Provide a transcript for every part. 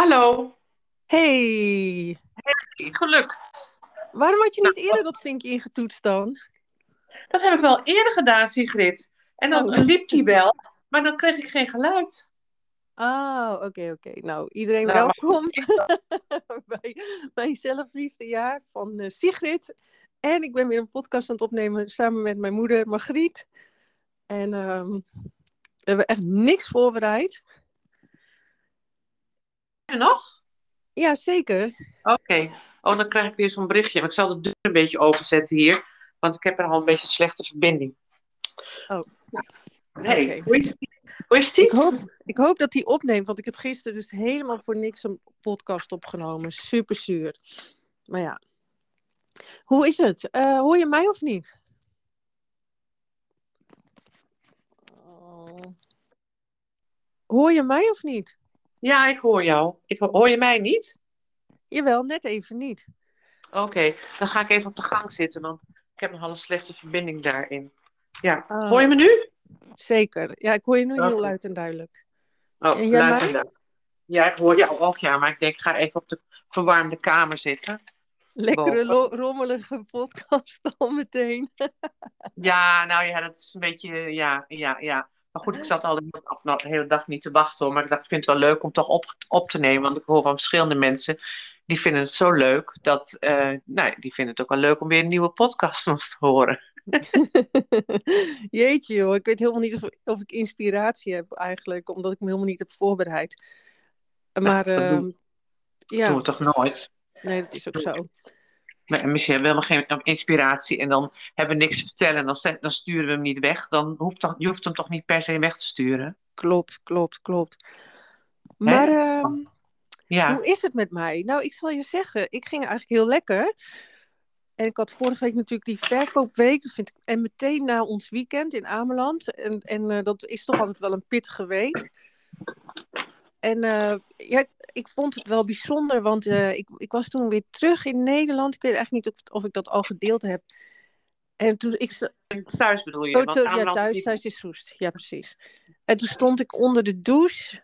Hallo. Hey, Gelukt. waarom had je niet eerder dat vinkje ingetoetst dan? Dat heb ik wel eerder gedaan, Sigrid. En dan Oh. liep die wel, maar dan kreeg ik geen geluid. Ah, oké, oké. Nou, iedereen Nou, welkom bij mijn zelfliefdejaar van eh, Sigrid. En ik ben weer een podcast aan het opnemen samen met mijn moeder Margriet. En ehm, we hebben echt niks voorbereid. Nog? Ja, zeker. Oké. Oh, dan krijg ik weer zo'n berichtje. Maar ik zal de deur een beetje openzetten hier, want ik heb er al een beetje slechte verbinding. Oh. Hey, hoe is Hoe is die? Ik hoop, ik hoop dat hij opneemt, want ik heb gisteren dus helemaal voor niks een podcast opgenomen. Super zuur. Maar ja. Hoe is het? Eh, hoor je mij of niet? Oh. Hoor je mij of niet? Ja, ik hoor jou. Ik, ho- hoor je mij niet? Jawel, net even niet. Oké, dan ga ik even op de gang zitten, want ik heb nogal een slechte verbinding daarin. Ja, Ah. hoor je me nu? Zeker. Ja, ik hoor je nu heel luid en duidelijk. Oh, En jij luid en duidelijk. Ja, ik hoor jou ook, ja, maar ik denk, ik ga even op de verwarmde kamer zitten. Lekkere, rommelige podcast al meteen. Ja, nou ja, dat is een beetje, ja, ja, ja. Maar goed, ik zat al de hele dag, nou, de hele dag niet te wachten hoor. Maar ik dacht, ik vind het wel leuk om toch op, op te nemen. Want ik hoor van verschillende mensen, die vinden het zo leuk. Dat, eh, nou, die vinden het ook wel leuk om weer een nieuwe podcast van ons te horen. Jeetje joh, ik weet helemaal niet of, of ik inspiratie heb eigenlijk, omdat ik me helemaal niet heb voorbereid. Maar dat ehm, doen- Dat ja, doen we toch nooit? nee, dat is ook zo. En misschien hebben we helemaal geen inspiratie en dan hebben we niks te vertellen. En dan, zet- dan sturen we hem niet weg. Dan hoeft je hoeft hem toch niet per se weg te sturen? Klopt, klopt, klopt. Maar ehm, Ja, hoe is het met mij? Nou, ik zal je zeggen, ik ging eigenlijk heel lekker. En ik had vorige week natuurlijk die verkoopweek. Vind ik, en meteen na ons weekend in Ameland. En, en eh, dat is toch altijd wel een pittige week. En eh, ja, ik vond het wel bijzonder, want eh, ik, ik was toen weer terug in Nederland. Ik weet eigenlijk niet of, of ik dat al gedeeld heb. En toen ik, thuis bedoel je? Oh, want ja, thuis, niet- thuis is Soest. Ja, precies. En toen stond ik onder de douche.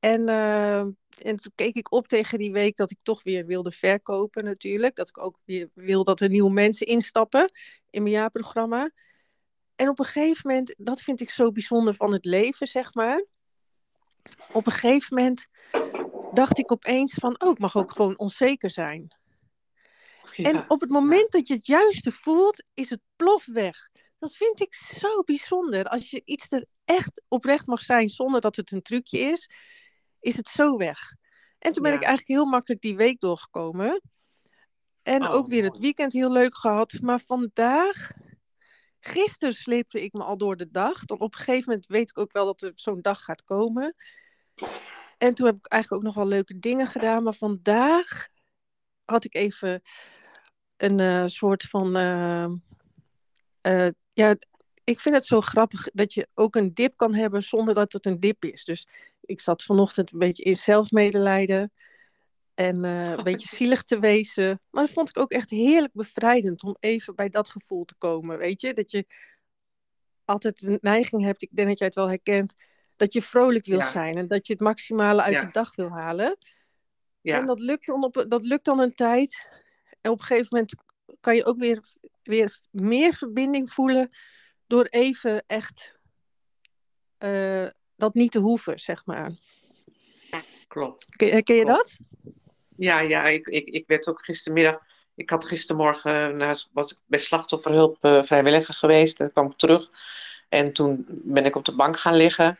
En, eh, en toen keek ik op tegen die week dat ik toch weer wilde verkopen natuurlijk. Dat ik ook weer wil dat er nieuwe mensen instappen in mijn jaarprogramma. En op een gegeven moment, dat vind ik zo bijzonder van het leven, zeg maar. Op een gegeven moment dacht ik opeens van, oh, ik mag ook gewoon onzeker zijn. Ja. En op het moment dat je het juiste voelt, is het plof weg. Dat vind ik zo bijzonder. Als je iets er echt oprecht mag zijn zonder dat het een trucje is, is het zo weg. En toen ben Ja. ik eigenlijk heel makkelijk die week doorgekomen. En Oh, ook weer het weekend heel leuk gehad. Maar vandaag, gisteren sleepte ik me al door de dag. Dan op een gegeven moment weet ik ook wel dat er zo'n dag gaat komen. En toen heb ik eigenlijk ook nog wel leuke dingen gedaan. Maar vandaag had ik even een eh, soort van. eh, eh, ja, ik vind het zo grappig dat je ook een dip kan hebben zonder dat het een dip is. Dus ik zat vanochtend een beetje in zelfmedelijden. En eh, een beetje zielig te wezen. Maar dat vond ik ook echt heerlijk bevrijdend om even bij dat gevoel te komen. Weet je, dat je altijd een neiging hebt, ik denk dat jij het wel herkent, dat je vrolijk wil Ja. zijn en dat je het maximale uit Ja. de dag wil halen. Ja. En dat lukt, dan op, dat lukt dan een tijd. En op een gegeven moment kan je ook weer, weer meer verbinding voelen door even echt eh, dat niet te hoeven, zeg maar. Klopt. Ken, je Klopt. dat? Ja, ja ik, ik, ik werd ook gistermiddag. Ik had gistermorgen nou, was ik bij slachtofferhulp eh, vrijwilliger geweest. En kwam ik terug. En toen ben ik op de bank gaan liggen.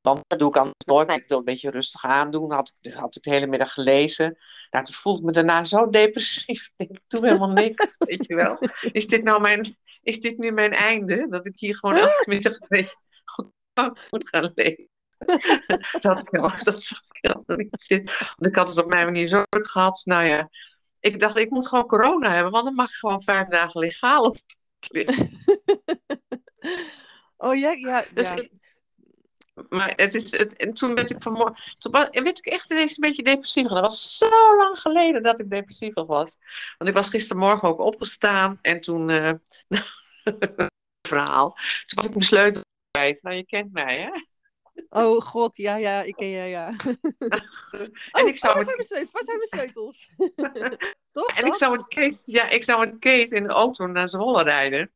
Want dat doe ik anders nooit. Ik wil een beetje rustig aandoen. Had ik, had ik de hele middag gelezen. Nou, toen voelde ik me daarna zo depressief. Ik doe helemaal niks, weet je wel. Is dit nou mijn, is dit nu mijn einde? Dat ik hier gewoon elke middag een beetje goed moet gaan lezen. dat, helemaal, dat zag ik. Want ik had het op mijn manier zo druk gehad. Nou ja, ik dacht, ik moet gewoon corona hebben. Want dan mag ik gewoon vijf dagen legaal op liggen. Oh ja, ja, Dus ja. Maar het is, het, en toen werd ik vanmorgen, toen werd ik echt ineens een beetje depressief. Dat was zo lang geleden dat ik depressief was. Want ik was gistermorgen ook opgestaan en toen, eh verhaal, toen was ik mijn sleutel kwijt. Nou, je kent mij, hè? Oh god, ja, ja, ik ken ja, ja. en ik zou oh, met... waar, zijn waar zijn mijn sleutels? Toch? En ik zou met Kees, ja, ik zou met Kees in de auto naar Zwolle rijden.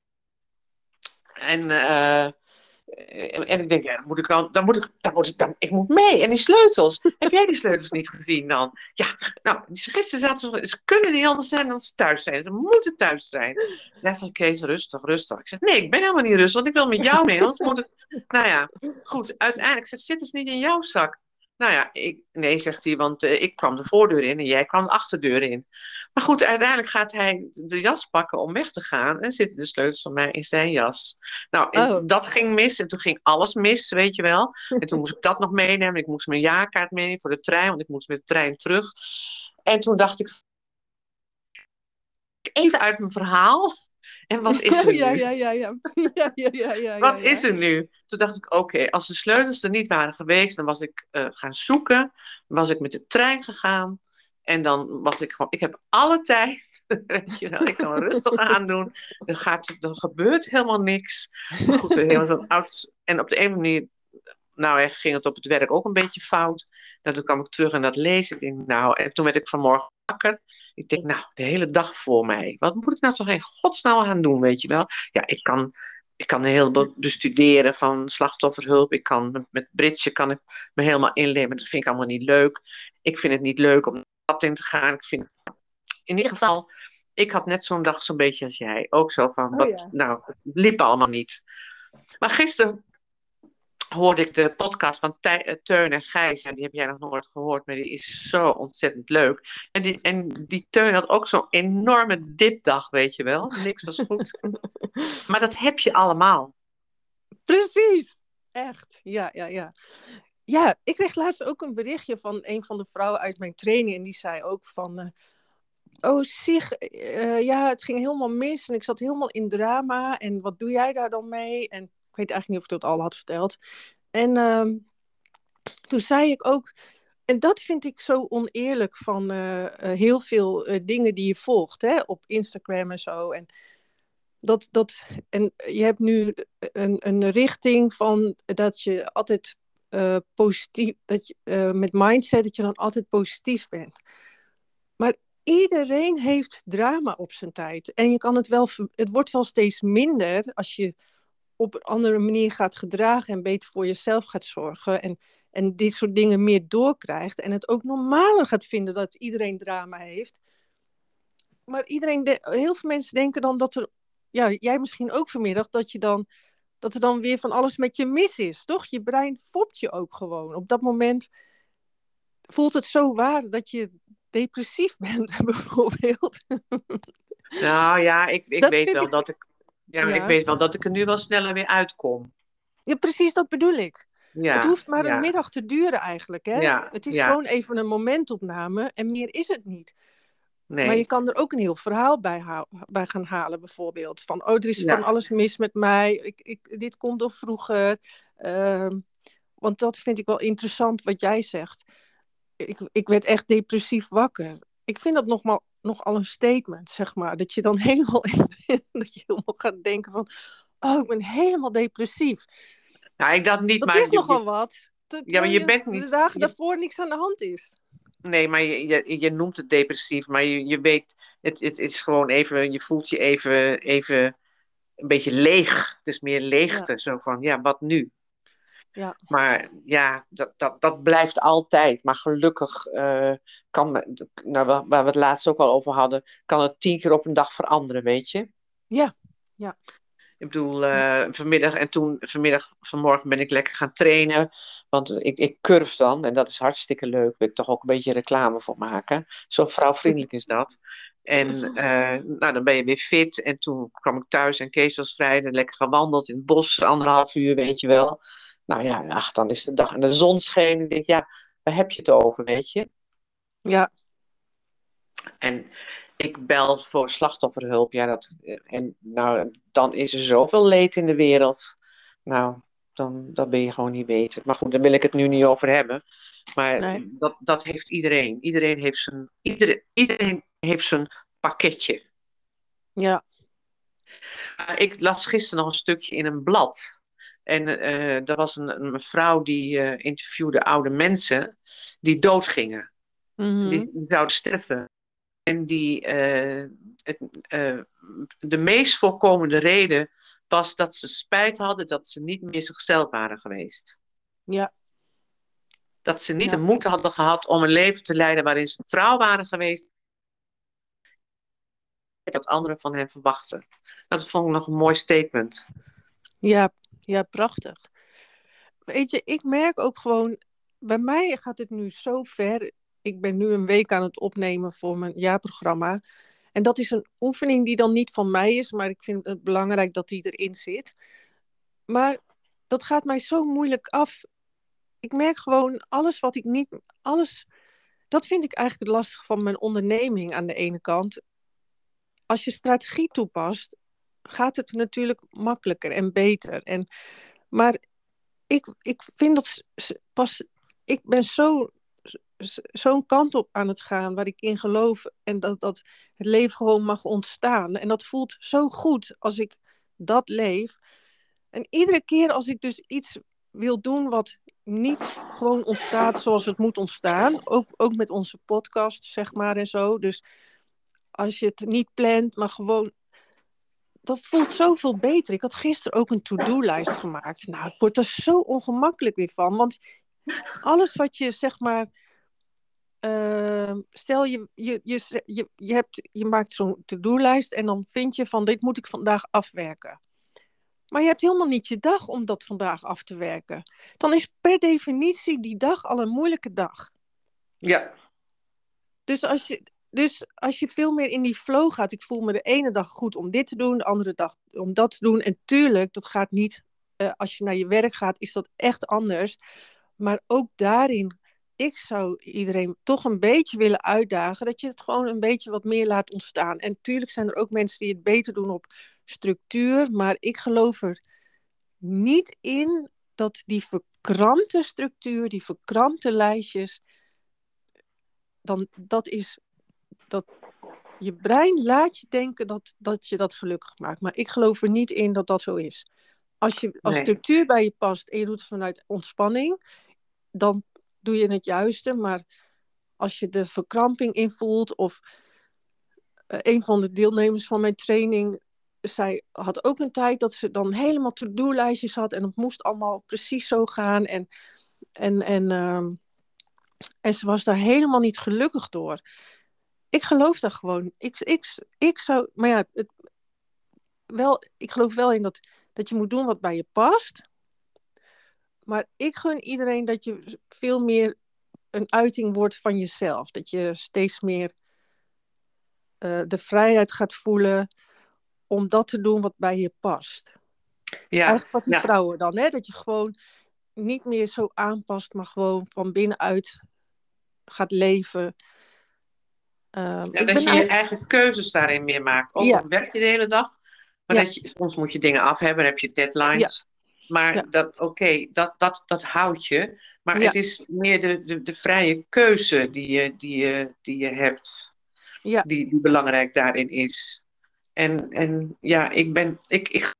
En, uh, en ik denk, ja, dan moet ik dan, dan moet ik, dan moet ik, dan, ik moet mee. En die sleutels, heb jij die sleutels niet gezien dan? Ja, nou, gisteren zaten ze, ze kunnen niet anders zijn dan ze thuis zijn. Ze moeten thuis zijn. Ja, zegt Kees, rustig, rustig. Ik zeg, nee, ik ben helemaal niet rustig, want ik wil met jou mee. Anders moet ik, nou ja, goed, uiteindelijk, ik zit dus niet in jouw zak. Nou ja, ik, nee, zegt hij, want uh, ik kwam de voordeur in en jij kwam de achterdeur in. Maar goed, uiteindelijk gaat hij de jas pakken om weg te gaan en zitten de sleutels van mij in zijn jas. Nou, Oh. dat ging mis en toen ging alles mis, weet je wel. En toen moest ik dat nog meenemen. Ik moest mijn jaarkaart meenemen voor de trein, want ik moest met de trein terug. En toen dacht ik, even uit mijn verhaal. En wat is er nu? ja, ja, ja. ja, ja, ja, ja, Wat is er nu? Toen dacht ik, oké, als de sleutels er niet waren geweest, dan was ik eh, gaan zoeken. Was ik met de trein gegaan. En dan was ik gewoon, ik heb alle tijd. Weet je wel, ik kan rustig aandoen. Er, gaat, er gebeurt helemaal niks. Goed, heel zo'n oud. En op de een manier, nou, echt ging het op het werk ook een beetje fout. Nou, toen kwam ik terug en dat lees ik. denk, nou, en toen werd ik vanmorgen wakker. Ik denk, nou, de hele dag voor mij. Wat moet ik nou toch in godsnaam gaan doen, weet je wel? Ja, ik kan, ik kan een heleboel bestuderen van slachtofferhulp. Ik kan met, Britje kan ik me helemaal inleven. Dat vind ik allemaal niet leuk. Ik vind het niet leuk om dat in te gaan. Ik vind, in ieder geval, ik had net zo'n dag zo'n beetje als jij. Ook zo van, Oh, wat, ja. nou, het liep allemaal niet. Maar gisteren hoorde ik de podcast van Tij- eh, Teun en Gijs. Ja, die heb jij nog nooit gehoord, maar die is zo ontzettend leuk. En die, en die Teun had ook zo'n enorme dipdag, weet je wel. Niks was goed. maar dat heb je allemaal. Precies. Echt. Ja, ja, ja. Ja, ik kreeg laatst ook een berichtje van een van de vrouwen uit mijn training. En die zei ook van... eh, oh, Sig, eh, ja, het ging helemaal mis. En ik zat helemaal in drama. En wat doe jij daar dan mee? En ik weet eigenlijk niet of ik dat al had verteld. En ehm, toen zei ik ook... En dat vind ik zo oneerlijk van eh, eh, heel veel eh, dingen die je volgt. Hè, op Instagram en zo. En dat, dat, en je hebt nu een, een richting van dat je altijd eh, positief, dat je, met mindset dat je dan altijd positief bent. Maar iedereen heeft drama op zijn tijd. En je kan het wel, het wordt wel steeds minder als je op een andere manier gaat gedragen en beter voor jezelf gaat zorgen. En, en dit soort dingen meer doorkrijgt. En het ook normaler gaat vinden dat iedereen drama heeft. Maar iedereen, de- heel veel mensen denken dan dat er ja, jij misschien ook vanmiddag, dat, je dan, dat er dan weer van alles met je mis is, toch? Je brein fopt je ook gewoon. Op dat moment voelt het zo waar dat je depressief bent, bijvoorbeeld. Nou ja, ik, ik Dat weet wel ik- dat ik. Ja, Ja. ik weet wel dat ik er nu wel sneller weer uitkom. Ja, precies dat bedoel ik. Ja, het hoeft maar ja. een middag te duren eigenlijk. Hè? Ja, het is gewoon even een momentopname en meer is het niet. Nee. Maar je kan er ook een heel verhaal bij, gaan halen, bijvoorbeeld. Van, oh, er is van alles mis met mij. Ik, ik, dit komt door vroeger. Ehm, want dat vind ik wel interessant wat jij zegt. Ik, ik werd echt depressief wakker. Ik vind dat nogmaal, nogal een statement, zeg maar. Dat je dan helemaal, dat je helemaal gaat denken van... Oh, ik ben helemaal depressief. Nou, ik dat niet, Dat maar is je- nogal wat. Ter- terwijl je bent niet- De dagen daarvoor niks aan de hand is. Nee, maar je, je, je noemt het depressief, maar je, je weet, het, het is gewoon even, je voelt je even, even een beetje leeg. Dus meer leegte, zo van, ja, wat nu? Ja. Maar ja, dat, dat, dat blijft altijd. Maar gelukkig eh, kan, me- nou, waar waar we het laatst ook al over hadden, kan het tien keer op een dag veranderen, weet je? Ja, ja. Ik bedoel, eh, vanmiddag en toen, vanmiddag, vanmorgen ben ik lekker gaan trainen. Want ik, ik curve dan en dat is hartstikke leuk. Wil ik toch ook een beetje reclame voor maken. Zo vrouwvriendelijk is dat. En eh, nou, dan ben je weer fit. En toen kwam ik thuis en Kees was vrij. En lekker gewandeld in het bos, anderhalf uur, weet je wel. Nou ja, ach, dan is de dag en de zon scheen. Ik denk, ja, waar heb je het over, weet je? Ja, En ik bel voor slachtofferhulp. Ja, dat, en nou, dan is er zoveel leed in de wereld. Nou, dan, dan ben je gewoon niet weten. Maar goed, daar wil ik het nu niet over hebben. Maar Nee. dat, dat heeft iedereen. Iedereen heeft zijn, iedereen, iedereen heeft zijn pakketje. ja. Ik las gisteren nog een stukje in een blad. En uh, er was een, een mevrouw die uh, interviewde oude mensen die doodgingen. Mhm. Die, die zouden sterven. En die, uh, het, de meest voorkomende reden was dat ze spijt hadden dat ze niet meer zichzelf waren geweest. Ja. Dat ze niet Ja. de moed hadden gehad om een leven te leiden waarin ze trouw waren geweest. Dat anderen van hen verwachten. Dat vond ik nog een mooi statement. Ja, ja, prachtig. Weet je, ik merk ook gewoon, bij mij gaat het nu zo ver. Ik ben nu een week aan het opnemen voor mijn jaarprogramma. En dat is een oefening die dan niet van mij is, maar ik vind het belangrijk dat die erin zit. Maar dat gaat mij zo moeilijk af. Ik merk gewoon alles wat ik niet, alles, dat vind ik eigenlijk het lastige van mijn onderneming aan de ene kant. Als je strategie toepast, gaat het natuurlijk makkelijker en beter. En, maar ik, ik vind dat pas. Ik ben zo, zo'n kant op aan het gaan waar ik in geloof. En dat, dat het leven gewoon mag ontstaan. En dat voelt zo goed als ik dat leef. En iedere keer als ik dus iets wil doen wat niet gewoon ontstaat zoals het moet ontstaan. Ook, ook met onze podcast, zeg maar en zo. Dus als je het niet plant, maar gewoon dat voelt zoveel beter. Ik had gisteren ook een to-do-lijst gemaakt. Nou, ik word er zo ongemakkelijk weer van. Want alles wat je, zeg maar... eh, stel, je, je, je, je, je, hebt, je maakt zo'n to-do-lijst... en dan vind je van, dit moet ik vandaag afwerken. Maar je hebt helemaal niet je dag om dat vandaag af te werken. Dan is per definitie die dag al een moeilijke dag. Ja, Dus als je, dus als je veel meer in die flow gaat, ik voel me de ene dag goed om dit te doen, de andere dag om dat te doen. En tuurlijk, dat gaat niet, eh, als je naar je werk gaat, is dat echt anders. Maar ook daarin, ik zou iedereen toch een beetje willen uitdagen, dat je het gewoon een beetje wat meer laat ontstaan. En tuurlijk zijn er ook mensen die het beter doen op structuur, maar ik geloof er niet in dat die verkrampte structuur, die verkrampte lijstjes, dan dat is dat je brein laat je denken dat, dat je dat gelukkig maakt. Maar ik geloof er niet in dat dat zo is. Als, je, als Nee. structuur bij je past en je doet het vanuit ontspanning, dan doe je het juiste. Maar als je de verkramping invoelt, of eh, een van de deelnemers van mijn training, zij had ook een tijd dat ze dan helemaal to-do-lijstjes had en het moest allemaal precies zo gaan. En, en, en, ehm, en ze was daar helemaal niet gelukkig door. Ik geloof daar gewoon. Ik, ik, ik zou, maar ja, het, wel, ik geloof wel in dat, dat je moet doen wat bij je past. Maar ik gun iedereen dat je veel meer een uiting wordt van jezelf. Dat je steeds meer eh, de vrijheid gaat voelen om dat te doen wat bij je past. ja, Eigenlijk wat die ja. vrouwen dan, hè? Dat je gewoon niet meer zo aanpast, maar gewoon van binnenuit gaat leven. Ehm, Ja, ik dat ben je je eigenlijk- eigen keuzes daarin meer maakt. Ook Ja. werk je de hele dag. Maar dat je, soms moet je dingen af hebben, dan heb je deadlines. Maar Ja. dat, oké, dat, dat, dat houdt je. Maar Ja. het is meer de, de, de vrije keuze die je, die je, die je hebt, Ja. die, die belangrijk daarin is. En, en ja, ik ben. Ik, ik,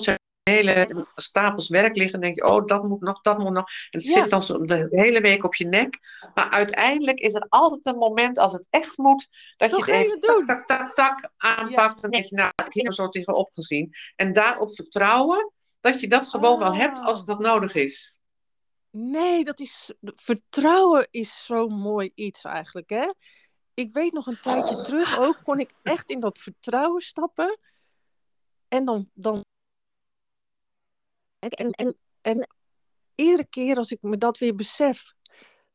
je hele stapels werk liggen en denk je, oh, dat moet nog, dat moet nog. En het Ja. zit dan zo de hele week op je nek. Maar uiteindelijk is er altijd een moment als het echt moet, dat je het even tak, tak, tak, tak aanpakt. En denk je, nou, ik heb hier zo tegenop gezien. En daarop vertrouwen dat je dat gewoon wel hebt als dat nodig is. Nee, dat is. Vertrouwen is zo'n mooi iets eigenlijk, hè? Ik weet nog een tijdje terug ook, kon ik echt in dat vertrouwen stappen. En dan. dan... En, en, en, en iedere keer als ik me dat weer besef,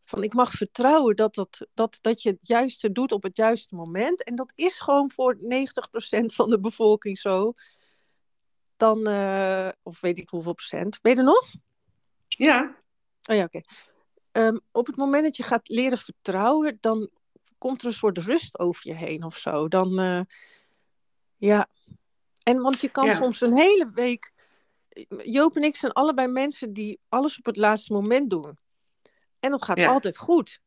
van ik mag vertrouwen dat, dat, dat, dat je het juiste doet op het juiste moment. En dat is gewoon voor 90% van de bevolking zo. Dan, eh, of weet ik hoeveel procent. Ben je er nog? Ja, Oh ja, oké. Ehm, op het moment dat je gaat leren vertrouwen, dan komt er een soort rust over je heen of zo. Dan, eh, ja. En want je kan Ja. soms een hele week. Joop en ik zijn allebei mensen die alles op het laatste moment doen. En dat gaat Ja. altijd goed.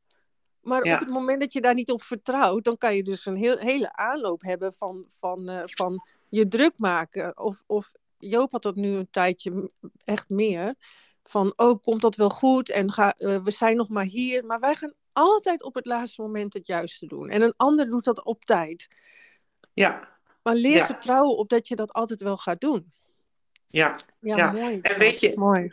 Maar Ja. op het moment dat je daar niet op vertrouwt, dan kan je dus een heel, hele aanloop hebben van, van, eh, van je druk maken. Of, of Joop had dat nu een tijdje echt meer. Van, oh, komt dat wel goed? En ga, uh, we zijn nog maar hier. Maar wij gaan altijd op het laatste moment het juiste doen. En een ander doet dat op tijd. Ja. Maar leer Ja. vertrouwen op dat je dat altijd wel gaat doen. Ja. Ja, Ja. mooi. En weet je- Mooi.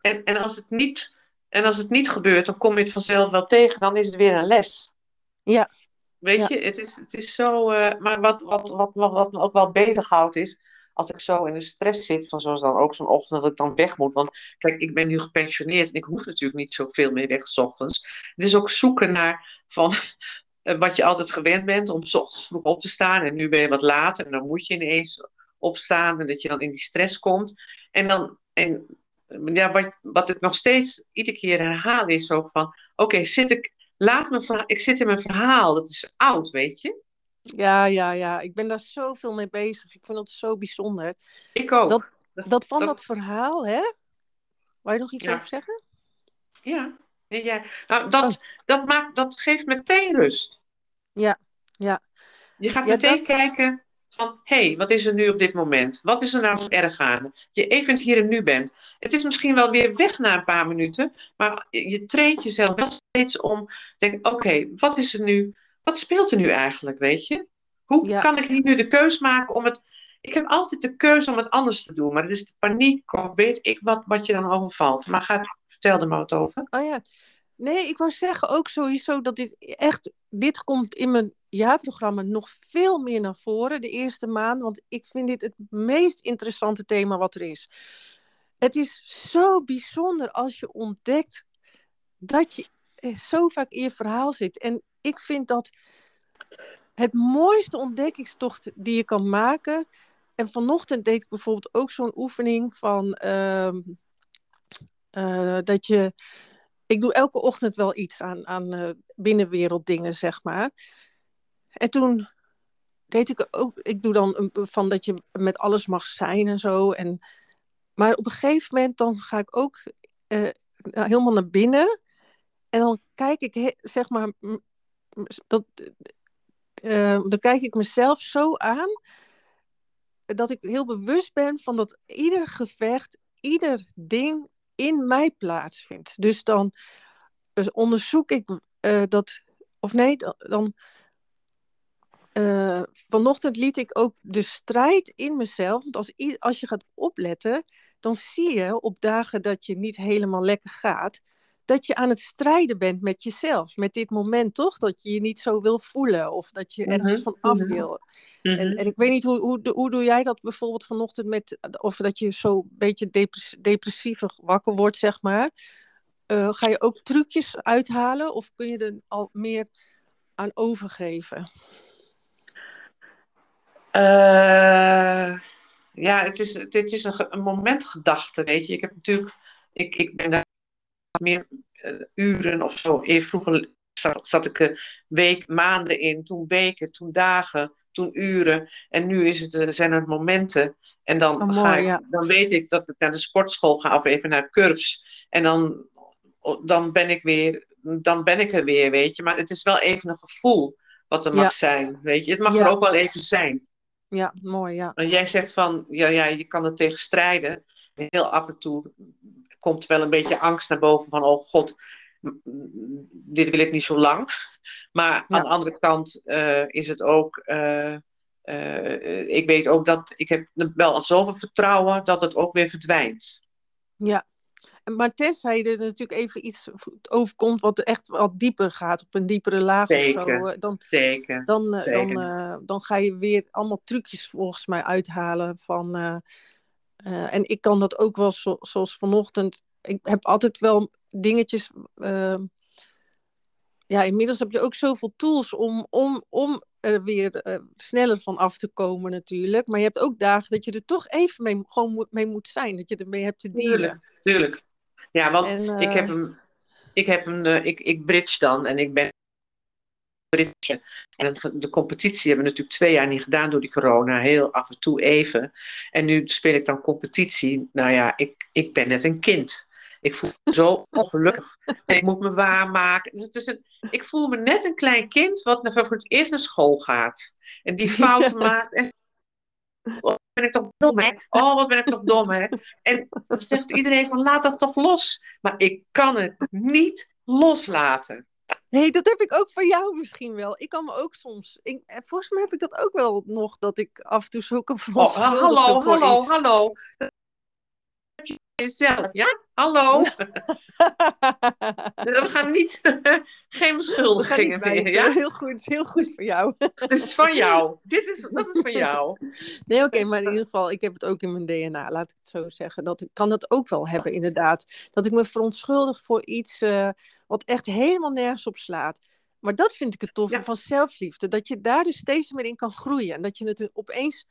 En, en, als het niet, en als het niet gebeurt, dan kom je het vanzelf wel tegen. Dan is het weer een les. Ja. Weet Ja. je, het is, het is zo. eh, maar wat, wat, wat, wat, wat me ook wel bezighoudt is. Als ik zo in de stress zit, van zoals dan ook zo'n ochtend dat ik dan weg moet. Want kijk, ik ben nu gepensioneerd en ik hoef natuurlijk niet zoveel meer weg s ochtends. Het is ook zoeken naar van, wat je altijd gewend bent om s ochtends vroeg op te staan. En nu ben je wat later en dan moet je ineens opstaan en dat je dan in die stress komt. En dan, en, ja, wat, wat ik nog steeds iedere keer herhaal is ook van, oké, zit ik, laat me, ik zit in mijn verhaal, dat is oud, weet je. Ja, ja, ja. Ik ben daar zoveel mee bezig. Ik vind dat zo bijzonder. Ik ook. Dat- Dat van dat, dat- verhaal, hè? Wou je nog iets Ja. over zeggen? Ja, ja. Nou, dat, dat, maakt, dat geeft meteen rust. Ja, ja. Je gaat Ja, meteen dat- kijken van, hé, hey, wat is er nu op dit moment? Wat is er nou zo erg aan? Je even hier en nu bent. Het is misschien wel weer weg na een paar minuten, maar je, traint jezelf wel steeds om, denk, oké, wat is er nu? Wat speelt er nu eigenlijk, weet je? Hoe Ja. kan ik hier nu de keus maken om het... Ik heb altijd de keuze om het anders te doen, maar het is de paniek, of weet ik wat, wat je dan overvalt. Maar ga, vertel er maar wat over. Oh ja. Nee, ik wou zeggen ook sowieso dat dit echt... Dit komt in mijn jaarprogramma nog veel meer naar voren de eerste maand. Want ik vind dit het meest interessante thema wat er is. Het is zo bijzonder als je ontdekt dat je eh, zo vaak in je verhaal zit. En ik vind dat het mooiste ontdekkingstocht die je kan maken. En vanochtend deed ik bijvoorbeeld ook zo'n oefening van ehm, eh, dat je. Ik doe elke ochtend wel iets aan, aan eh, binnenwerelddingen, zeg maar. En toen deed ik ook. Ik doe dan een, van dat je met alles mag zijn en zo. En, maar op een gegeven moment dan ga ik ook eh, nou, helemaal naar binnen. En dan kijk ik, zeg maar, dat, eh, dan kijk ik mezelf zo aan dat ik heel bewust ben van dat ieder gevecht, ieder ding in mij plaatsvindt. Dus dan dus onderzoek ik eh, dat, of nee, dan eh, vanochtend liet ik ook de strijd in mezelf. Want als, als je gaat opletten, dan zie je op dagen dat je niet helemaal lekker gaat, dat je aan het strijden bent met jezelf. Met dit moment toch? Dat je je niet zo wil voelen of dat je ergens Mhm, van af mhm. wil. En, en ik weet niet, hoe, hoe, hoe doe jij dat bijvoorbeeld vanochtend met, of dat je zo een beetje depres- depressiever wakker wordt, zeg maar. Eh, ga je ook trucjes uithalen of kun je er al meer aan overgeven? Eh, ja, het is, het is een, een momentgedachte, weet je. Ik heb natuurlijk, ik, ik ben daar meer eh, uren of zo. Vroeger zat, zat ik week, maanden in, toen weken, toen dagen, toen uren. En nu is het, eh, zijn het momenten. En dan, Oh, mooi, ga ik, ja. dan weet ik dat ik naar de sportschool ga of even naar curves. En dan, dan ben ik weer, dan ben ik er weer, weet je. Maar het is wel even een gevoel wat er mag Ja. zijn, weet je. Het mag Ja. er ook wel even zijn. Ja, mooi, ja. Maar jij zegt van, ja, ja, je kan er tegen strijden. Heel af en toe komt wel een beetje angst naar boven van, oh god, dit wil ik niet zo lang. Maar Ja. aan de andere kant eh, is het ook, eh, eh, ik weet ook dat, ik heb wel al zoveel vertrouwen dat het ook weer verdwijnt. Ja. Maar tenzij er natuurlijk even iets overkomt wat echt wat dieper gaat, op een diepere laag of zo, eh, dan, Zeker. dan, eh, dan, eh, dan ga je weer allemaal trucjes volgens mij uithalen van... en ik kan dat ook wel zo- zoals vanochtend. Ik heb altijd wel dingetjes... ja, inmiddels heb je ook zoveel tools om, om, om er weer sneller van af te komen natuurlijk. Maar je hebt ook dagen dat je er toch even mee, gewoon moet- mee moet zijn. Dat je ermee hebt te dealen. Tuurlijk, tuurlijk. Ja, want En, eh, ik heb een, ik heb een, eh, ik, ik bridge dan en ik ben bridge. En het- de competitie hebben we natuurlijk twee jaar niet gedaan door die corona, heel af en toe even. En nu speel ik dan competitie. Nou ja, ik, ik ben net een kind. Ik voel me zo ongelukkig. En ik moet me waarmaken. Dus het is een, ik voel me net een klein kind wat naar- voor het eerst naar school gaat. En die fouten maakt. En Oh, ben ik toch dom, hè? Oh, wat ben ik toch dom, hè? En dan zegt iedereen van, laat dat toch los. Maar ik kan het niet loslaten. Nee, dat heb ik ook van jou misschien wel. Ik kan me ook soms. Ik, eh, volgens mij heb ik dat ook wel nog, dat ik af en toe zoek een Oh, hallo, hallo, hallo jezelf, ja? Hallo? we gaan niet, geen beschuldigingen meer, ja? Heel goed, heel goed voor jou. Het is van jou. Dit is, dat is van jou. Nee, oké, maar in ieder geval, ik heb het ook in mijn DNA, laat ik het zo zeggen. Dat, ik kan dat ook wel hebben, inderdaad. Dat ik me verontschuldig voor iets uh, wat echt helemaal nergens op slaat. Maar dat vind ik het toffe van zelfliefde. Dat je daar dus steeds meer in kan groeien. En dat je het opeens,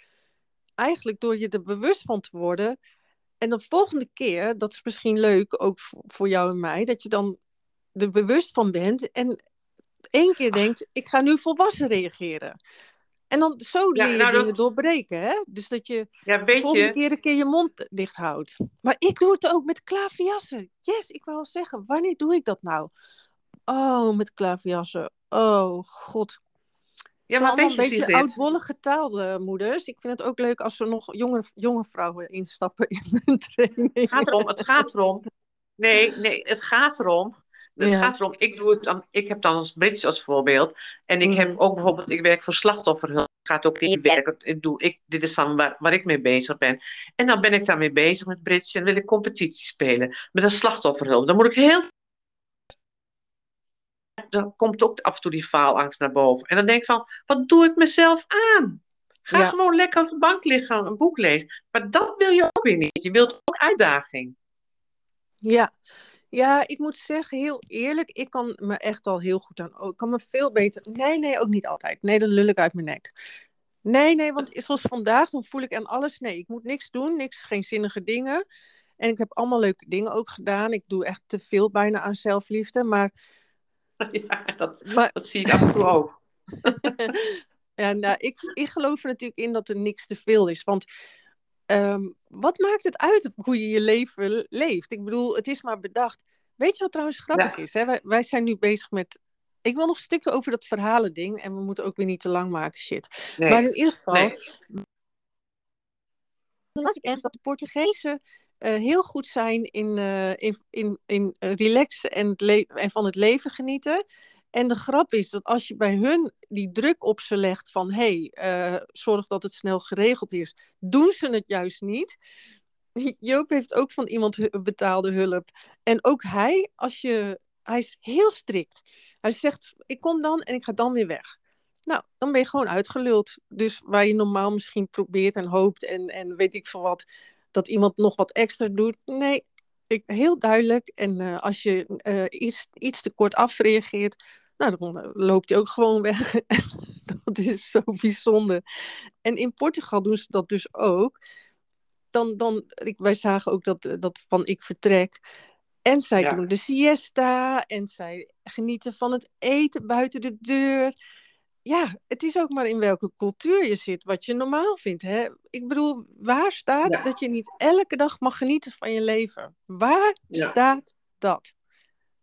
eigenlijk door je er bewust van te worden en de volgende keer, dat is misschien leuk, ook voor jou en mij, dat je dan er bewust van bent en één keer denkt, ik ga nu volwassen reageren. En dan zo leer je nou, dingen doorbreken, hè? Dus dat je ja, de volgende keer een keer je mond dicht houdt. Maar ik doe het ook met klaverjassen. Yes, ik wil wel zeggen, wanneer doe ik dat nou? Oh, met klaverjassen. Oh, god. Ja, maar je, een beetje oudbollige taal, moeders. Ik vind het ook leuk als er nog jonge, jonge vrouwen instappen in mijn training. Het gaat erom, het gaat erom. Nee, nee, het gaat erom. Het gaat erom, ik, doe het dan, ik heb dan als Brits als voorbeeld. En ik heb ook bijvoorbeeld, ik werk voor slachtofferhulp. Het gaat ook in werk. Ik doe, ik, dit is van waar, waar ik mee bezig ben. En dan ben ik daarmee bezig met Brits en wil ik competitie spelen met een slachtofferhulp. Dan moet ik heel dan komt ook af en toe die faalangst naar boven. En dan denk ik van, wat doe ik mezelf aan? Ga gewoon lekker op de bank liggen, een boek lezen. Maar dat wil je ook weer niet. Je wilt ook uitdaging. Ja. Ja, ik moet zeggen, heel eerlijk, ik kan me echt al heel goed aan. Ik kan me veel beter. Nee, nee, ook niet altijd. Nee, dan lul ik uit mijn nek. Nee, nee, want zoals vandaag, dan voel ik aan alles. Nee, ik moet niks doen, niks, geen zinnige dingen. En ik heb allemaal leuke dingen ook gedaan. Ik doe echt te veel bijna aan zelfliefde. Maar Ja, dat, dat zie ik af en toe ook. ja, nou, ik, ik geloof er natuurlijk in dat er niks te veel is. Want ehm, wat maakt het uit hoe je je leven leeft? Ik bedoel, het is maar bedacht. Weet je wat trouwens grappig is? Hè? Wij, wij zijn nu bezig met ik wil nog een stukje over dat verhalen ding. En we moeten ook weer niet te lang maken, shit. Maar in ieder geval. Nee. las ik ergens dat de Portugezen uh, heel goed zijn in, uh, in, in, in relaxen en, en van het leven genieten. En de grap is dat als je bij hun die druk op ze legt van hey, zorg dat het snel geregeld is, doen ze het juist niet. Joop heeft ook van iemand betaalde hulp. En ook hij, als je, hij is heel strikt. Hij zegt, ik kom dan en ik ga dan weer weg. Nou, dan ben je gewoon uitgeluld. Dus waar je normaal misschien probeert en hoopt en, en weet ik veel wat, dat iemand nog wat extra doet. Nee, ik, heel duidelijk. En uh, als je uh, iets, iets te kort afreageert, nou, dan eh, loopt hij ook gewoon weg. dat is zo bijzonder. En in Portugal doen ze dat dus ook. Dan, dan, ik, wij zagen ook dat, dat van ik vertrek. En zij doen de siesta. En zij genieten van het eten buiten de deur ja, het is ook maar in welke cultuur je zit, wat je normaal vindt. Hè? Ik bedoel, waar staat dat je niet elke dag mag genieten van je leven? Waar staat dat?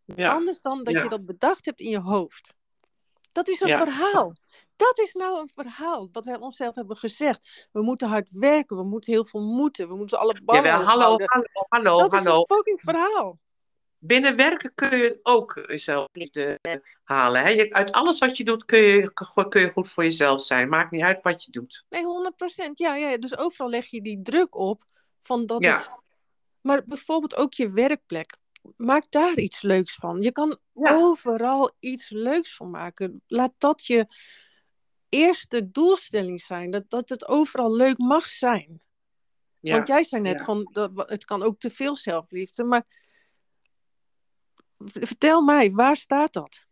Ja. Anders dan dat je dat bedacht hebt in je hoofd. Dat is een verhaal. Dat is nou een verhaal wat wij onszelf hebben gezegd. We moeten hard werken, we moeten heel veel moeten, we moeten alle ballen ja, hallo, hallo, hallo, dat hallo. is een fucking verhaal. Binnen werken kun je ook zelfliefde halen. Hè? uit alles wat je doet kun je, kun je goed voor jezelf zijn. Maakt niet uit wat je doet. Nee, 100%. Ja, ja, dus overal leg je die druk op van dat ja. het... Maar bijvoorbeeld ook je werkplek. Maak daar iets leuks van. Je kan overal iets leuks van maken. Laat dat je eerste doelstelling zijn. Dat, dat het overal leuk mag zijn. Ja. Want jij zei net van, dat, het kan ook te veel zelfliefde. Maar vertel mij, waar staat dat?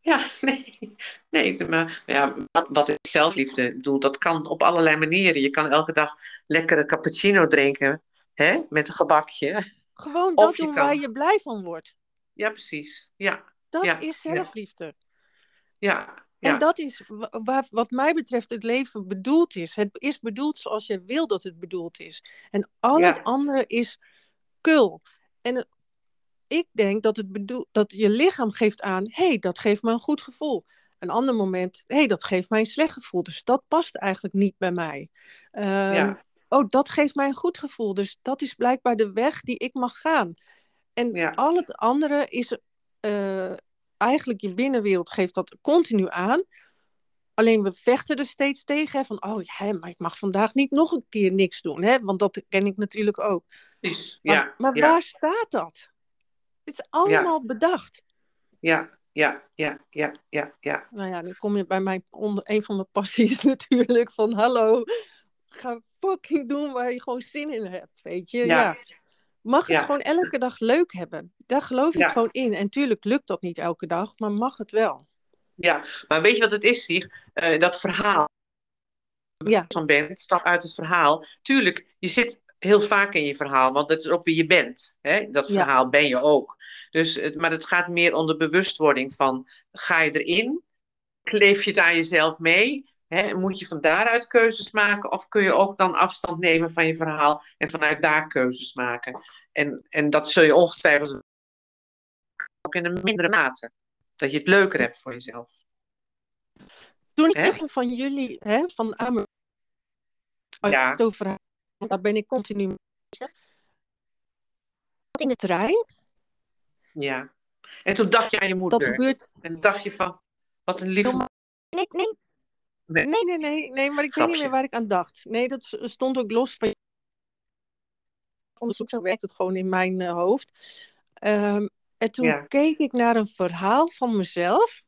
Ja, nee, nee maar ja, wat, wat is zelfliefde? Ik bedoel, dat kan op allerlei manieren. Je kan elke dag lekkere cappuccino drinken, hè, met een gebakje. Gewoon dat doen waar je blij van wordt. Ja, precies. Ja. Dat is zelfliefde. Ja. ja. En dat is waar, wat mij betreft het leven bedoeld is. Het is bedoeld zoals je wil dat het bedoeld is. En al het andere is kul. En ik denk dat, het bedoel, dat je lichaam geeft aan, hé, hey, dat geeft me een goed gevoel. een ander moment, hé, hey, dat geeft mij een slecht gevoel. Dus dat past eigenlijk niet bij mij. Ehm, Ja. Oh, dat geeft mij een goed gevoel. Dus dat is blijkbaar de weg die ik mag gaan. En Ja. al het andere is eh, eigenlijk je binnenwereld geeft dat continu aan. Alleen we vechten er steeds tegen. Hè, van, oh ja, maar ik mag vandaag niet nog een keer niks doen. Hè? Want dat ken ik natuurlijk ook. Precies. Maar, Ja. maar ja. waar staat dat? Het is allemaal bedacht. Ja. Ja. Ja. Ja. Ja. Ja. Nou ja, dan kom je bij mijn, onder, een van mijn passies natuurlijk. Van hallo, ga fucking doen waar je gewoon zin in hebt. Weet je, ja. Ja. Mag het Ja. gewoon elke dag leuk hebben. Daar geloof ik gewoon in. En tuurlijk lukt dat niet elke dag, maar mag het wel. Ja. Maar weet je wat het is, Sieg? Eh, dat verhaal Ja, van bent, stap uit het verhaal. Tuurlijk, je zit heel vaak in je verhaal, want dat is ook wie je bent. Hè? Dat verhaal ben je ook. Dus, maar het gaat meer om de bewustwording van, ga je erin? Kleef je het aan jezelf mee? Hè? Moet je van daaruit keuzes maken? Of kun je ook dan afstand nemen van je verhaal en vanuit daar keuzes maken? En, en dat zul je ongetwijfeld ook in een mindere mate. Dat je het leuker hebt voor jezelf. toen ik terugging van jullie, hè, van Amer. Oh, Ja. Daar ben ik continu mee bezig. In de trein, Ja. En toen dacht je aan je dat moeder. gebeurt. En dacht je van, wat een lieve Nee, nee, Nee. nee, nee, nee, nee, maar ik weet niet meer waar ik aan dacht. Nee, dat stond ook los van onderzoek, zo werkt het gewoon in mijn eh, hoofd. Ehm, en toen Ja. keek ik naar een verhaal van mezelf.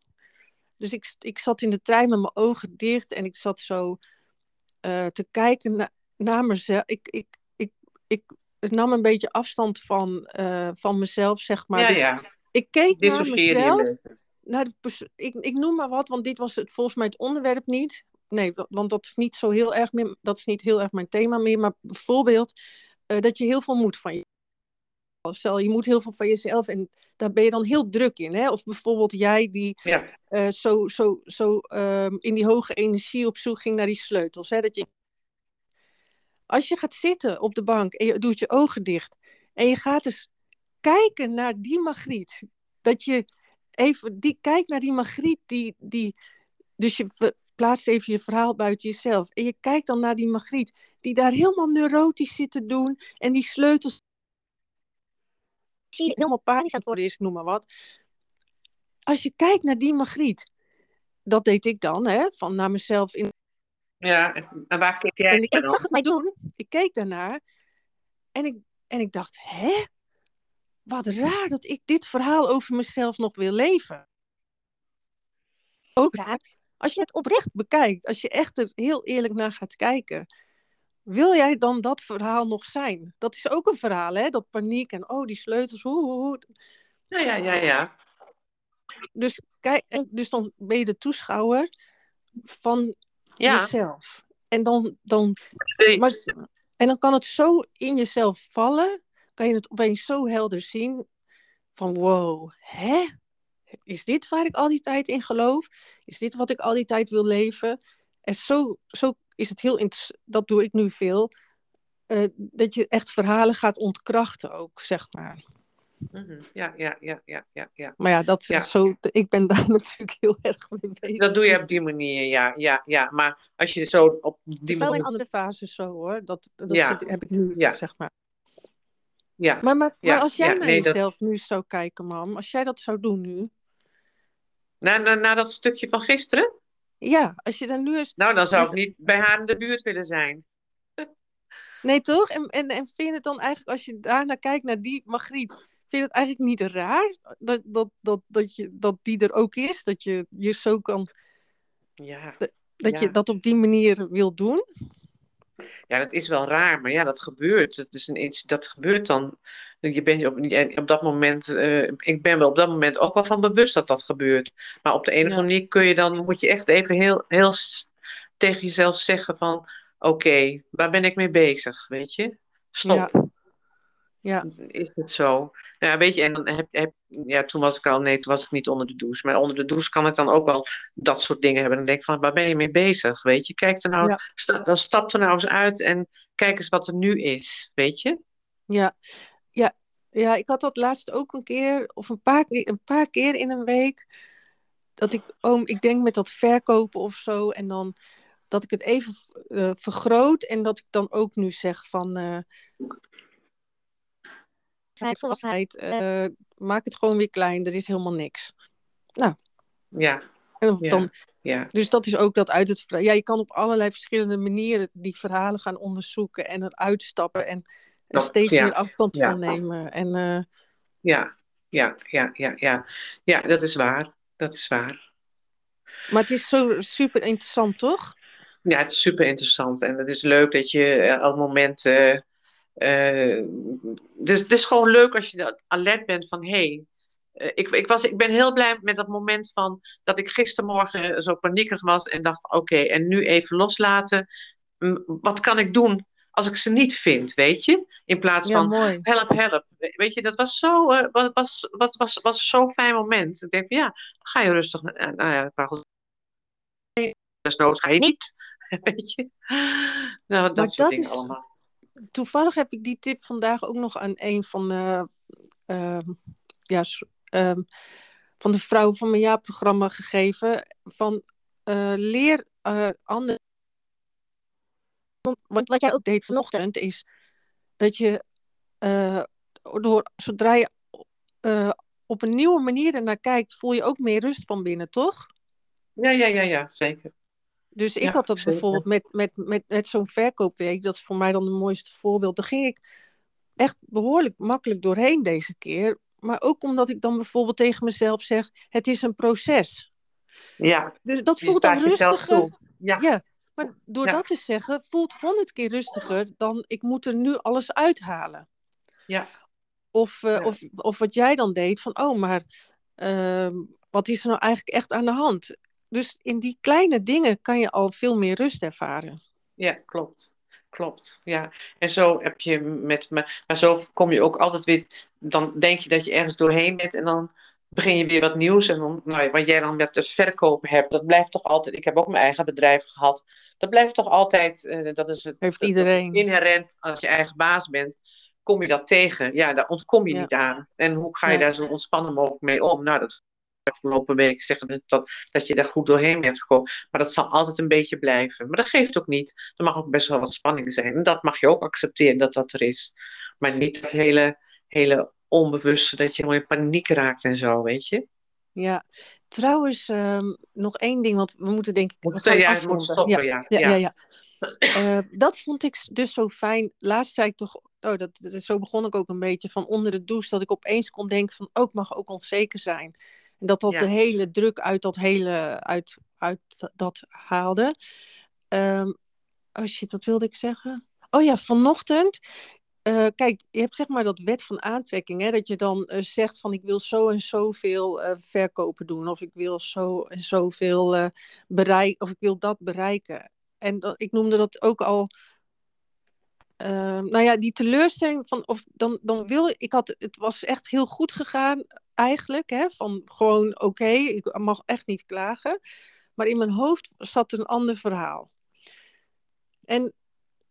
Dus ik, ik zat in de trein met mijn ogen dicht en ik zat zo eh, te kijken na- naar mezelf. Ik, ik, ik, ik, ik nam een beetje afstand van, eh, van mezelf, zeg maar. ja, Dus ja. ik keek naar Dissocieer mezelf naar de ik, ik noem maar wat, want dit was het, volgens mij het onderwerp niet. Nee, wa- want dat is niet zo heel erg meer, dat is niet heel erg mijn thema meer. Maar bijvoorbeeld eh, dat je heel veel moet van je. Stel, je moet heel veel van jezelf en daar ben je dan heel druk in. Hè? Of bijvoorbeeld jij die Ja, eh, zo, zo, zo ehm, in die hoge energie op zoek ging naar die sleutels. Hè? Dat je... Als je gaat zitten op de bank en je doet je ogen dicht en je gaat eens kijken naar die Magriet. Dat je even die, kijkt naar die Magriet die, die... Dus je plaatst even je verhaal buiten jezelf. En je kijkt dan naar die Magriet die daar helemaal neurotisch zit te doen. En die sleutels... Zie je helemaal panisch aan het worden is, ik noem maar wat. Als je kijkt naar die Magriet. Dat deed ik dan, hè. Van naar mezelf in ja. En waar kijk jij en ik, zag het mij doen. Ik keek daarnaar. En ik, en ik dacht, hè? Wat raar dat ik dit verhaal over mezelf nog wil leven. Ook raar. Als je het oprecht bekijkt, als je echt er heel eerlijk naar gaat kijken. Wil jij dan dat verhaal nog zijn? Dat is ook een verhaal, hè? Dat paniek en oh, die sleutels. Hoe, hoe, hoe. Ja, ja, ja, ja. Dus, kijk, dus dan ben je de toeschouwer van Ja, jezelf. En dan, dan Maar, en dan kan het zo in jezelf vallen, kan je het opeens zo helder zien van wow, hè? Is dit waar ik al die tijd in geloof? Is dit wat ik al die tijd wil leven? En zo, zo is het heel interessant, dat doe ik nu veel, eh, dat je echt verhalen gaat ontkrachten ook, zeg maar. Mhm. ja, ja, ja, ja, ja, ja. Maar ja, dat, Ja. Zo, ik ben daar natuurlijk heel erg mee bezig. Dat doe je op die manier, ja, ja, ja. Maar als je zo op die Zo in manier... andere fases zo hoor, dat, dat Ja. zit- heb ik nu, Ja. zeg maar. Ja, Maar, maar, Ja, maar als jij naar nee, dat- jezelf nu zou kijken, mam, als jij dat zou doen nu, na, na, na dat stukje van gisteren? ja, als je dan nu eens. Nou, dan zou ik niet bij haar in de buurt willen zijn. Nee, toch? En, en, en vind je het dan eigenlijk, als je daarnaar kijkt, naar die Margriet, vind je het eigenlijk niet raar dat, dat, dat, dat, je, dat die er ook is? Dat je je zo kan, Ja, dat Ja. je dat op die manier wil doen? ja, dat is wel raar, maar ja, dat gebeurt. Het is een iets, dat gebeurt dan. Je bent op, op dat moment, eh, ik ben me op dat moment ook wel van bewust dat dat gebeurt. Maar op de een of Ja. andere manier kun je dan, moet je echt even heel, heel tegen jezelf zeggen van, oké, waar ben ik mee bezig, weet je? Stop. Ja, Is het zo? Nou, ja, weet je, en dan heb, heb, ja, toen was ik al, nee, toen was ik niet onder de douche. Maar onder de douche kan ik dan ook wel dat soort dingen hebben. Dan denk ik van, waar ben je mee bezig? Weet je, kijk er nou, Ja. sta- dan stap er nou eens uit en kijk eens wat er nu is, weet je? ja, ja, ja, ik had dat laatst ook een keer, of een paar, keer- een paar keer in een week. dat ik, oh, ik denk met dat verkopen of zo. En dan dat ik het even uh, vergroot. En dat ik dan ook nu zeg van. Uh, volwassenheid, uh, maak het gewoon weer klein. Er is helemaal niks. Nou. Ja. En dan, ja. Dus dat is ook dat uit het. Ja, je kan op allerlei verschillende manieren die verhalen gaan onderzoeken en eruit stappen en er steeds meer afstand van nemen. En, uh... ja, ja, ja, ja, ja. Ja, dat is waar. Dat is waar. Maar het is zo super interessant, toch? Ja, het is super interessant. En het is leuk dat je op momenten. Uh, dus het is gewoon leuk als je alert bent van hé. Hey, uh, ik, ik, was, ik ben heel blij met dat moment van dat ik gistermorgen zo paniekerig was en dacht: oké, en nu even loslaten. Wat kan ik doen als ik ze niet vind, weet je? In plaats van mooi. help, help. Weet je, dat was zo, uh, was, was, was, was, was zo'n fijn moment. Ik denk, ja, dan ga je rustig. Nou ja, nood ga je niet. weet je? Nou, dat soort dingen allemaal. Toevallig heb ik die tip vandaag ook nog aan een van de, uh, ja, ehm, van de vrouwen van mijn jaarprogramma gegeven. Van uh, leer anderen want wat jij ook deed vanochtend is dat je uh, door, zodra je op een nieuwe manier ernaar kijkt, voel je ook meer rust van binnen, toch? Ja, ja, ja, ja, zeker. Dus ik had dat bijvoorbeeld met, met, met, met zo'n verkoopweek, dat is voor mij dan het mooiste voorbeeld. Daar ging ik echt behoorlijk makkelijk doorheen deze keer. Maar ook omdat ik dan bijvoorbeeld tegen mezelf zeg, het is een proces. Ja, dus dat voelt dan rustiger. Toe. Ja. ja. Maar door dat te zeggen, voelt honderd keer rustiger dan ik moet er nu alles uithalen. Ja. Of, uh, Of, of wat jij dan deed, van oh, maar uh, wat is er nou eigenlijk echt aan de hand? Dus in die kleine dingen kan je al veel meer rust ervaren. Ja, klopt. Klopt, ja. En zo heb je met me, maar zo kom je ook altijd weer, dan denk je dat je ergens doorheen bent en dan begin je weer wat nieuws. En dan, nou, wat jij dan met dus verkopen hebt, dat blijft toch altijd. Ik heb ook mijn eigen bedrijf gehad. Dat blijft toch altijd. Uh, dat is het. Heeft iedereen. inherent als je eigen baas bent. Kom je dat tegen? Ja, daar ontkom je niet aan. En hoe ga je daar zo ontspannen mogelijk mee om? Nou, dat afgelopen week zeggen dat, dat je daar goed doorheen bent gekomen. Maar dat zal altijd een beetje blijven. Maar dat geeft ook niet. Er mag ook best wel wat spanning zijn. En dat mag je ook accepteren dat dat er is. Maar niet het hele, hele onbewust, dat je helemaal in paniek raakt en zo, weet je. Ja, trouwens, um, nog één ding, want we moeten denk ik... Moet, ja, moet stoppen, ja. ja, ja. ja uh, dat vond ik dus zo fijn. Laatst zei ik toch, oh, dat, dat, zo begon ik ook een beetje van onder de douche, dat ik opeens kon denken van, ook oh, mag ook onzeker zijn. En dat dat de hele druk uit dat hele, uit, uit dat haalde. Um, oh shit, wat wilde ik zeggen? Oh ja, vanochtend uh, kijk, je hebt zeg maar dat wet van aantrekking, hè, dat je dan uh, zegt van ik wil zo en zoveel uh, verkopen doen, of ik wil zo en zoveel bereiken, of ik wil dat bereiken. En dat, ik noemde dat ook al, nou ja, die teleurstelling van, of dan, dan wil ik, had, het was echt heel goed gegaan eigenlijk, hè, van gewoon oké, okay, ik mag echt niet klagen, maar in mijn hoofd zat een ander verhaal. En,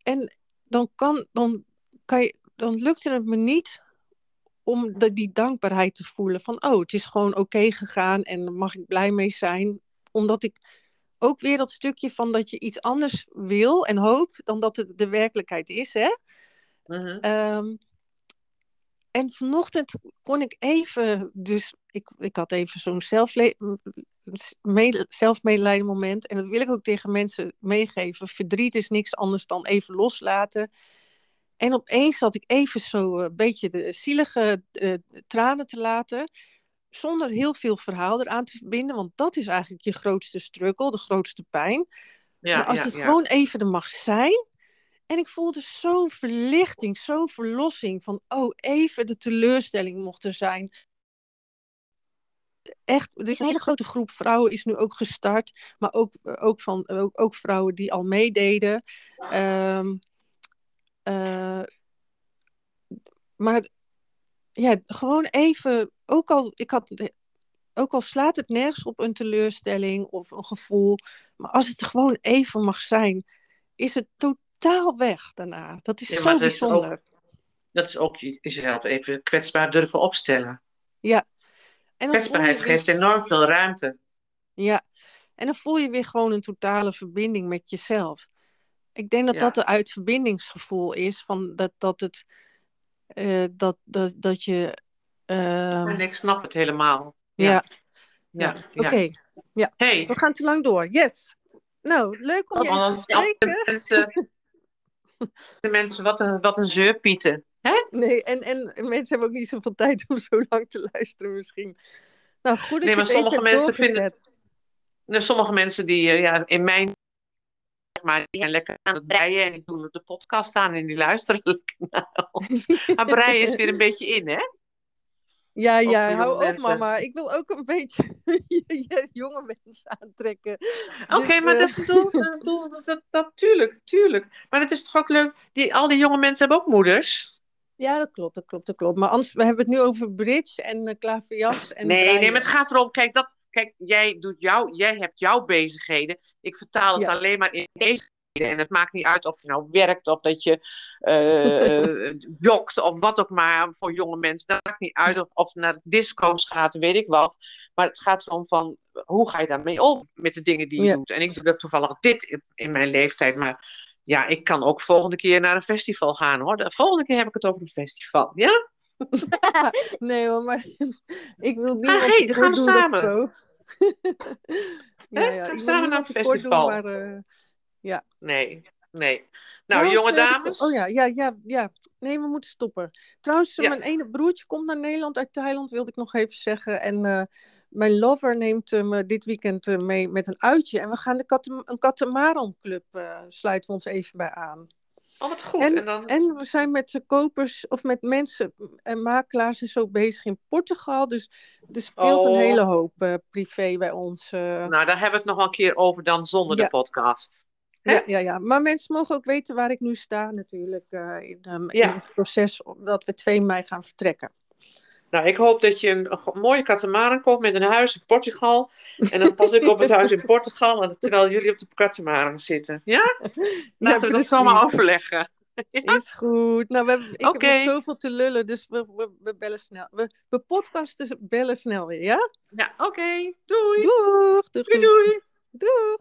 en dan kan, dan kan je, dan lukte het me niet om de, die dankbaarheid te voelen. Van, oh, het is gewoon oké gegaan en daar mag ik blij mee zijn. Omdat ik ook weer dat stukje van dat je iets anders wil en hoopt dan dat het de werkelijkheid is. Hè? Uh um, en vanochtend kon ik even, dus ik, ik had even zo'n zelfmedelijden moment. En dat wil ik ook tegen mensen meegeven. Verdriet is niks anders dan even loslaten. En opeens zat ik even zo een beetje de zielige uh, tranen te laten. Zonder heel veel verhaal eraan te verbinden. Want dat is eigenlijk je grootste struggle, de grootste pijn. Ja, maar als het gewoon even er mag zijn. En ik voelde zo'n verlichting, zo'n verlossing. Van, oh, even de teleurstelling mocht er zijn. Echt, er is een hele grote groep vrouwen is nu ook gestart. Maar ook, ook, van, ook, ook vrouwen die al meededen. Um, uh, maar ja, gewoon even, ook al, ik had, ook al slaat het nergens op een teleurstelling of een gevoel, maar als het gewoon even mag zijn, is het totaal weg daarna. Dat is zo dat bijzonder. Is ook, dat is ook jezelf even kwetsbaar durven opstellen. Ja. En Kwetsbaarheid geeft enorm veel ruimte. Ja, en dan voel je weer gewoon een totale verbinding met jezelf. Ik denk dat Ja. dat een uitverbindingsgevoel is, van dat, dat, het, eh, dat, dat, dat je... ehm, En ik snap het helemaal. ja, Ja. ja. ja. oké. Hey, We gaan te lang door. Yes. Nou, leuk om je even want te spreken. mensen, de mensen wat een, wat een zeurpieten. Nee, en, en mensen hebben ook niet zoveel tijd om zo lang te luisteren misschien. Nou, goed dat Nee, maar sommige mensen vinden- doorgezet. Nou, sommige mensen die eh, ja, in mijn zeg maar, die zijn lekker aan het breien en die doen op de podcast aan en die luisteren lekker naar ons. Maar breien is weer een beetje in, hè? Ja, Ook ja, hou op mensen. mama. Ik wil ook een beetje je jonge mensen aantrekken. Oké, Dus, maar eh, dat, bedoel, dat, bedoel- dat, dat, tuurlijk, tuurlijk. Maar het is toch ook leuk, die, al die jonge mensen hebben ook moeders. Ja, dat klopt, dat klopt, dat klopt. Maar anders, we hebben het nu over bridge en uh, klaverjas en nee, nee, maar het gaat erom, kijk, dat, kijk jij, doet jou, jij hebt jouw bezigheden. Ik vertaal het Ja. alleen maar in bezigheden. En het maakt niet uit of je nou werkt of dat je eh jogt of wat ook maar voor jonge mensen. Dat maakt niet uit of, of naar disco's gaat, weet ik wat. Maar het gaat erom van, hoe ga je daarmee om met de dingen die je Ja. doet. En ik doe dat toevallig dit in, in mijn leeftijd, maar ja, ik kan ook volgende keer naar een festival gaan hoor. De volgende keer heb ik het over een festival, ja? Nee hoor, maar ik wil niet. Ah, hey, dan gaan we samen. ja, ja. Gaan we samen naar een tekort doen, festival? maar, eh, Nee, nee. Nou, Trouwens, jonge eh, dames. Oh ja, ja, ja, ja. Nee, we moeten stoppen. Trouwens, eh, Ja. mijn ene broertje komt naar Nederland uit Thailand, wilde ik nog even zeggen. En eh, mijn lover neemt hem dit weekend eh, mee met een uitje. En we gaan de katem een Katamaran Club eh, sluiten we ons even bij aan. Oh, wat goed. En, En, dan... en we zijn met de kopers of met mensen en makelaars en zo bezig in Portugal. Dus er speelt een Oh. hele hoop eh, privé bij ons. eh. Nou, daar hebben we het nog wel een keer over dan zonder Ja. de podcast. Ja, ja, ja, maar mensen mogen ook weten waar ik nu sta natuurlijk eh, in, ehm, Ja. in het proces dat we 2 mei gaan vertrekken. Nou, ik hoop dat je een, mooie katamaran koopt met een huis in Portugal. En dan pas ik op het huis in Portugal, en terwijl jullie op de katamaran zitten. Ja? Laten we dat zomaar overleggen. Is goed. Nou, we, hebben- ik heb nog zoveel te lullen, dus we, we, we bellen snel. We, we podcasten bellen snel weer, ja? Ja, oké. Doei. Doeg! Doeg, Doei, doeg. doei. Doeg!